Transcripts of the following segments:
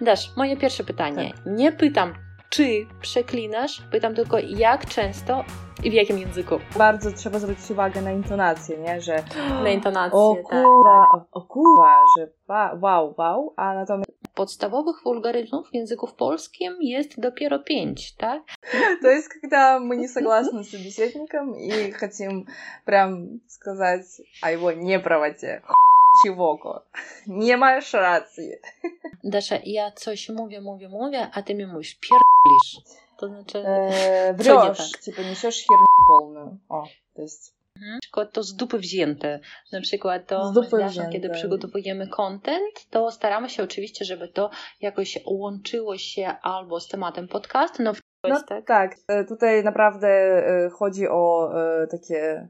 Dasz, moje pierwsze pytanie. Tak. Nie pytam, czy przeklinasz, pytam tylko jak często i w jakim języku. Bardzo trzeba zwrócić uwagę na intonację, nie? Że na intonację, o tak. kurwa, o, o kurwa, że wow, wow, a natomiast podstawowych wulgaryzmów w języku polskim есть dopiero pięć, так? То есть, когда мы не согласны с собеседником и хотим прям сказать о его неправоте, чего nie masz racji. Dasza, ja coś mówię, mówię, mówię, a ty mi mówisz pierdolisz. To znaczy, e, wrешь, tak? типа несешь херню полную. O, to jest na przykład to z dupy wzięte. Na przykład to z dupy wzięte. kiedy przygotowujemy content, to staramy się oczywiście, żeby to jakoś łączyło się albo z tematem podcastu, no, no tak? tak. Tutaj naprawdę e, chodzi o e, takie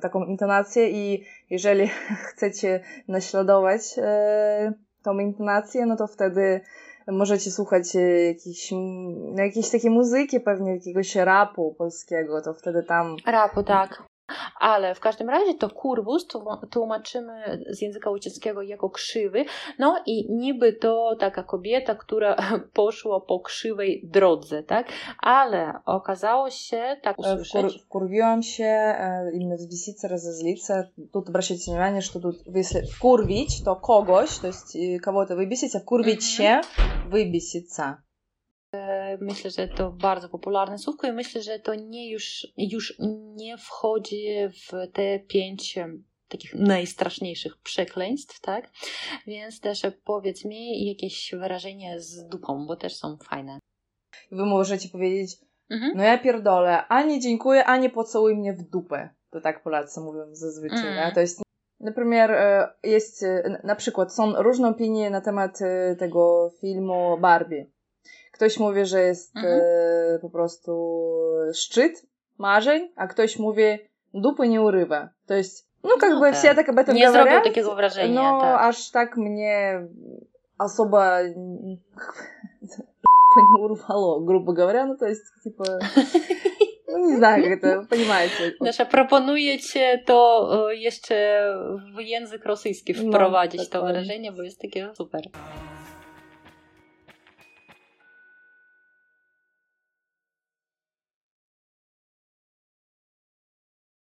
taką intonację i jeżeli chcecie naśladować tą intonację, no to wtedy możecie słuchać jakiejś, jakiejś takiej muzyki, pewnie jakiegoś rapu polskiego, to wtedy tam... Rapu, tak. Ale w każdym razie to kurwus tłumaczymy z języka łacińskiego jako krzywy, no i niby to taka kobieta, która poszła po krzywej drodze, tak? Ale okazało się, tak usłyszeć... Wkurwiłam się, именно взбеситься, разозлиться. Тут обращайте внимание, что тут если вкурвить, то когось, то есть кого-то выбесить, а вкурвить się, выбеситься. myślę, że to bardzo popularne słówko i myślę, że to nie już, już nie wchodzi w te pięć takich najstraszniejszych przekleństw, tak? Więc też powiedz mi jakieś wyrażenie z dupą, bo też są fajne. Wy możecie powiedzieć, mhm. no ja pierdolę, ani dziękuję, ani pocałuj mnie w dupę. To tak Polacy mówią zazwyczaj. Mm. To jest na e, jest, e, na przykład są różne opinie na temat e, tego filmu Barbie. Ktoś mówi, że jest mhm. e, po prostu szczyt marzeń, a ktoś mówi dupy nie urywa. To jest, no как no бы tak. все так об этом nie говорят. Nie zrobił takiego wrażenia, no, tak. aż tak mnie особо не урвало, грубо говоря, ну то есть, типа, no nie znam jak to, понимаете. Nasza proponuje cię to jeszcze w język rosyjski wprowadzić no, to wrażenie, bo jest takie super.